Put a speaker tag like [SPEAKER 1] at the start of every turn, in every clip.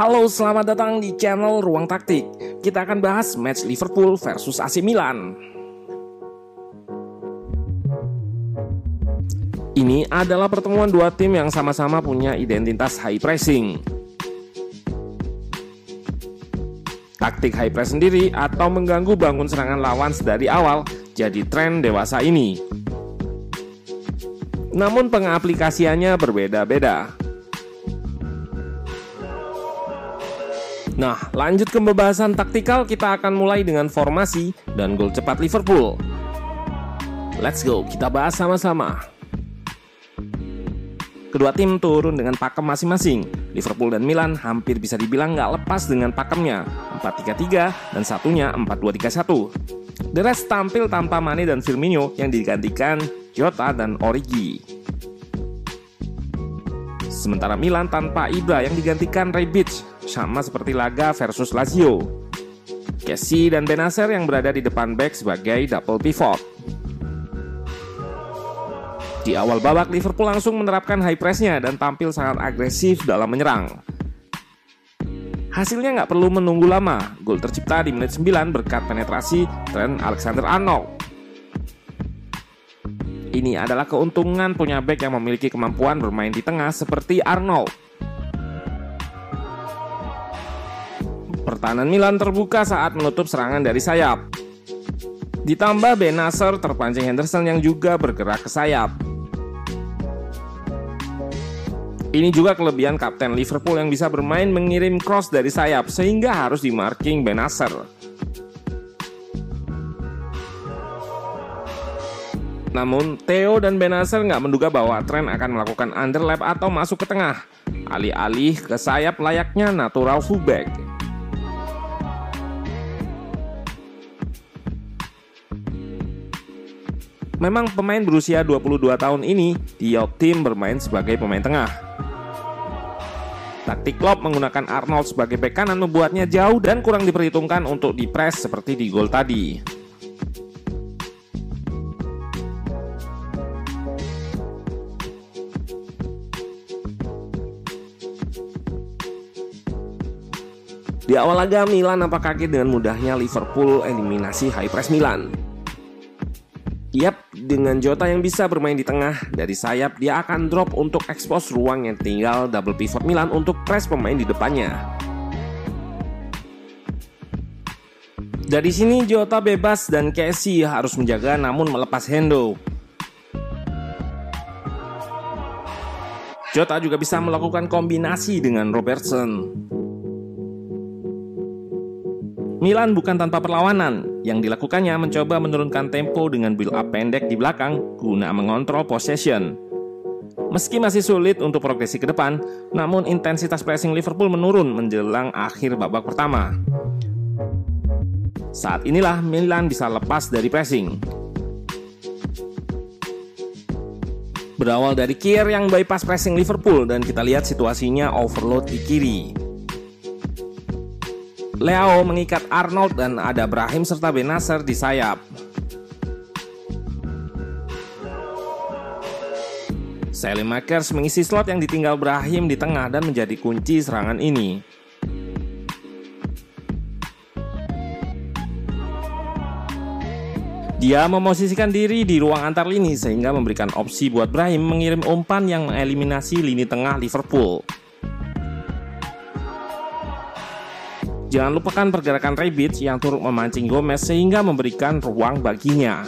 [SPEAKER 1] Halo, selamat datang di channel Ruang Taktik. Kita akan bahas match Liverpool versus AC Milan. Ini adalah pertemuan dua tim yang sama-sama punya identitas high pressing. Taktik high press sendiri atau mengganggu bangun serangan lawan dari awal jadi tren dewasa ini. Namun pengaplikasiannya berbeda-beda. Nah, lanjut ke pembahasan taktikal, kita akan mulai dengan formasi dan gol cepat Liverpool. Let's go, kita bahas sama-sama. Kedua tim turun dengan pakem masing-masing. Liverpool dan Milan hampir bisa dibilang nggak lepas dengan pakemnya, 4-3-3 dan satunya 4-2-3-1. The rest tampil tanpa Mane dan Firmino yang digantikan Jota dan Origi. Sementara Milan tanpa Ibra yang digantikan Rebic sama seperti laga versus Lazio. Casey dan Benacer yang berada di depan back sebagai double pivot. Di awal babak, Liverpool langsung menerapkan high pressnya dan tampil sangat agresif dalam menyerang. Hasilnya nggak perlu menunggu lama, gol tercipta di menit 9 berkat penetrasi Trent Alexander-Arnold. Ini adalah keuntungan punya back yang memiliki kemampuan bermain di tengah seperti Arnold. Pertahanan Milan terbuka saat menutup serangan dari sayap. Ditambah Benacer terpancing Henderson yang juga bergerak ke sayap. Ini juga kelebihan kapten Liverpool yang bisa bermain mengirim cross dari sayap sehingga harus di marking Benacer. Namun, Theo dan Benacer nggak menduga bahwa Trent akan melakukan underlap atau masuk ke tengah, alih-alih ke sayap layaknya natural fullback. Memang pemain berusia 22 tahun ini di bermain sebagai pemain tengah. Taktik Klopp menggunakan Arnold sebagai bek kanan membuatnya jauh dan kurang diperhitungkan untuk dipres seperti di gol tadi. Di awal laga Milan nampak kaget dengan mudahnya Liverpool eliminasi high press Milan. Yap, dengan Jota yang bisa bermain di tengah dari sayap, dia akan drop untuk ekspos ruang yang tinggal double pivot Milan untuk press pemain di depannya. Dari sini Jota bebas dan Casey harus menjaga namun melepas Hendo. Jota juga bisa melakukan kombinasi dengan Robertson. Milan bukan tanpa perlawanan. Yang dilakukannya mencoba menurunkan tempo dengan build up pendek di belakang guna mengontrol possession. Meski masih sulit untuk progresi ke depan, namun intensitas pressing Liverpool menurun menjelang akhir babak pertama. Saat inilah Milan bisa lepas dari pressing. Berawal dari Kier yang bypass pressing Liverpool dan kita lihat situasinya overload di kiri. Leo mengikat Arnold dan ada Brahim serta Benacer di sayap. Sally Makers mengisi slot yang ditinggal Brahim di tengah dan menjadi kunci serangan ini. Dia memosisikan diri di ruang antar lini sehingga memberikan opsi buat Brahim mengirim umpan yang mengeliminasi lini tengah Liverpool. Jangan lupakan pergerakan Rebic yang turut memancing Gomez sehingga memberikan ruang baginya.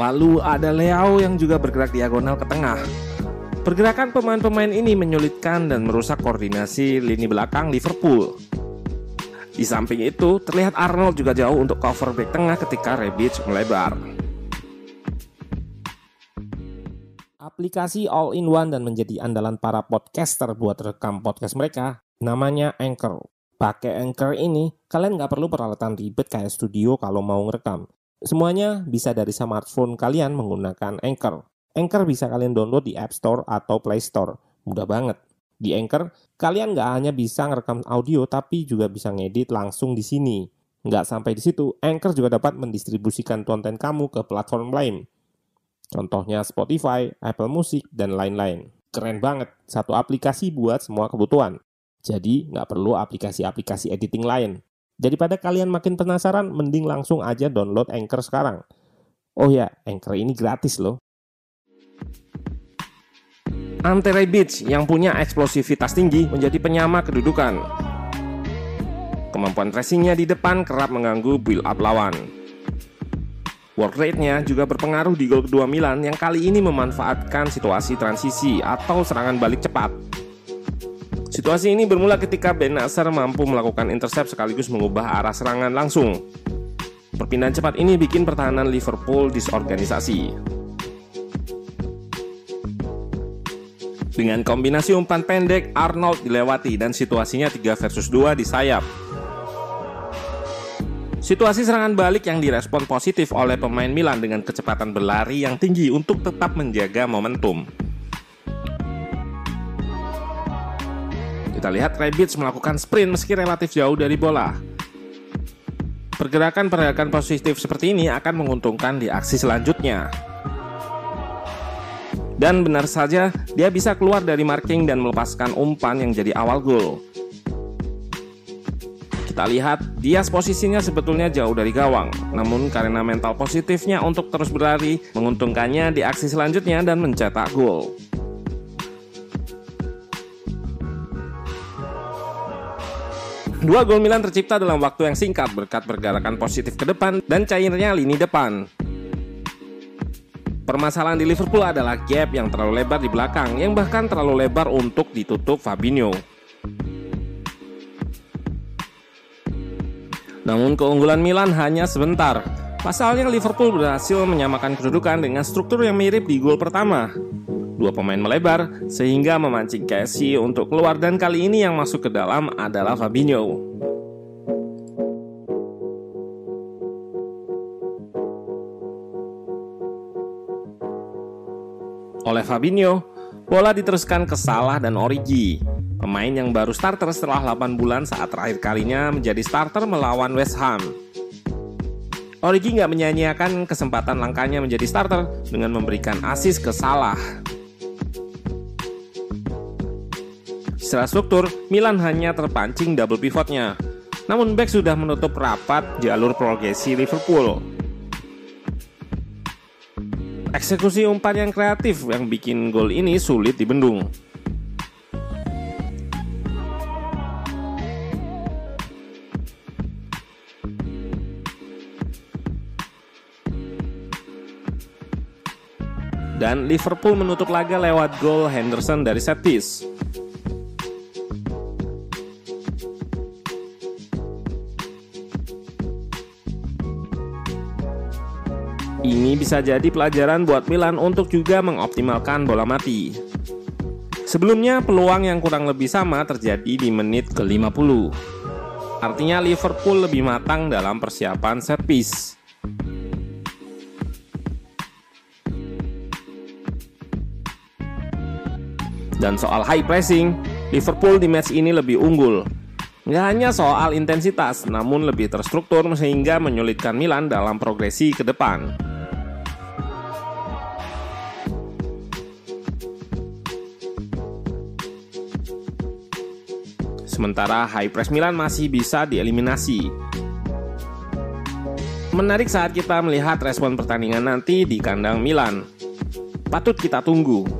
[SPEAKER 1] Lalu ada Leao yang juga bergerak diagonal ke tengah. Pergerakan pemain-pemain ini menyulitkan dan merusak koordinasi lini belakang Liverpool. Di samping itu, terlihat Arnold juga jauh untuk cover back tengah ketika Rebic melebar. Aplikasi all-in-one dan menjadi andalan para podcaster buat rekam podcast mereka namanya Anchor. Pakai Anchor ini, kalian nggak perlu peralatan ribet kayak studio kalau mau ngerekam. Semuanya bisa dari smartphone kalian menggunakan Anchor. Anchor bisa kalian download di App Store atau Play Store. Mudah banget. Di Anchor, kalian nggak hanya bisa ngerekam audio, tapi juga bisa ngedit langsung di sini. Nggak sampai di situ, Anchor juga dapat mendistribusikan konten kamu ke platform lain. Contohnya Spotify, Apple Music, dan lain-lain. Keren banget, satu aplikasi buat semua kebutuhan. Jadi, nggak perlu aplikasi-aplikasi editing lain. Daripada kalian makin penasaran, mending langsung aja download Anchor sekarang. Oh ya, Anchor ini gratis loh. Ante Beach yang punya eksplosivitas tinggi menjadi penyama kedudukan. Kemampuan racingnya di depan kerap mengganggu build up lawan. Work rate-nya juga berpengaruh di gol kedua Milan yang kali ini memanfaatkan situasi transisi atau serangan balik cepat. Situasi ini bermula ketika Ben Nasser mampu melakukan intercept sekaligus mengubah arah serangan langsung. Perpindahan cepat ini bikin pertahanan Liverpool disorganisasi. Dengan kombinasi umpan pendek, Arnold dilewati dan situasinya 3 versus 2 di sayap. Situasi serangan balik yang direspon positif oleh pemain Milan dengan kecepatan berlari yang tinggi untuk tetap menjaga momentum. Kita lihat Rebic melakukan sprint meski relatif jauh dari bola. Pergerakan-pergerakan positif seperti ini akan menguntungkan di aksi selanjutnya. Dan benar saja, dia bisa keluar dari marking dan melepaskan umpan yang jadi awal gol. Kita lihat, Dias posisinya sebetulnya jauh dari gawang. Namun karena mental positifnya untuk terus berlari, menguntungkannya di aksi selanjutnya dan mencetak gol. Dua gol Milan tercipta dalam waktu yang singkat berkat pergerakan positif ke depan dan cairnya lini depan. Permasalahan di Liverpool adalah gap yang terlalu lebar di belakang yang bahkan terlalu lebar untuk ditutup Fabinho. Namun keunggulan Milan hanya sebentar. Pasalnya Liverpool berhasil menyamakan kedudukan dengan struktur yang mirip di gol pertama. Dua pemain melebar sehingga memancing Casey untuk keluar dan kali ini yang masuk ke dalam adalah Fabinho. Oleh Fabinho, bola diteruskan ke Salah dan Origi, pemain yang baru starter setelah 8 bulan saat terakhir kalinya menjadi starter melawan West Ham. Origi nggak menyanyiakan kesempatan langkahnya menjadi starter dengan memberikan asis ke Salah. Secara struktur, Milan hanya terpancing double pivotnya. Namun back sudah menutup rapat jalur progresi Liverpool. Eksekusi umpan yang kreatif yang bikin gol ini sulit dibendung. Dan Liverpool menutup laga lewat gol Henderson dari set piece. Ini bisa jadi pelajaran buat Milan untuk juga mengoptimalkan bola mati. Sebelumnya peluang yang kurang lebih sama terjadi di menit ke-50. Artinya Liverpool lebih matang dalam persiapan piece. Dan soal high pressing, Liverpool di match ini lebih unggul. Nggak hanya soal intensitas, namun lebih terstruktur sehingga menyulitkan Milan dalam progresi ke depan. Sementara high press Milan masih bisa dieliminasi. Menarik saat kita melihat respon pertandingan nanti di kandang Milan. Patut kita tunggu.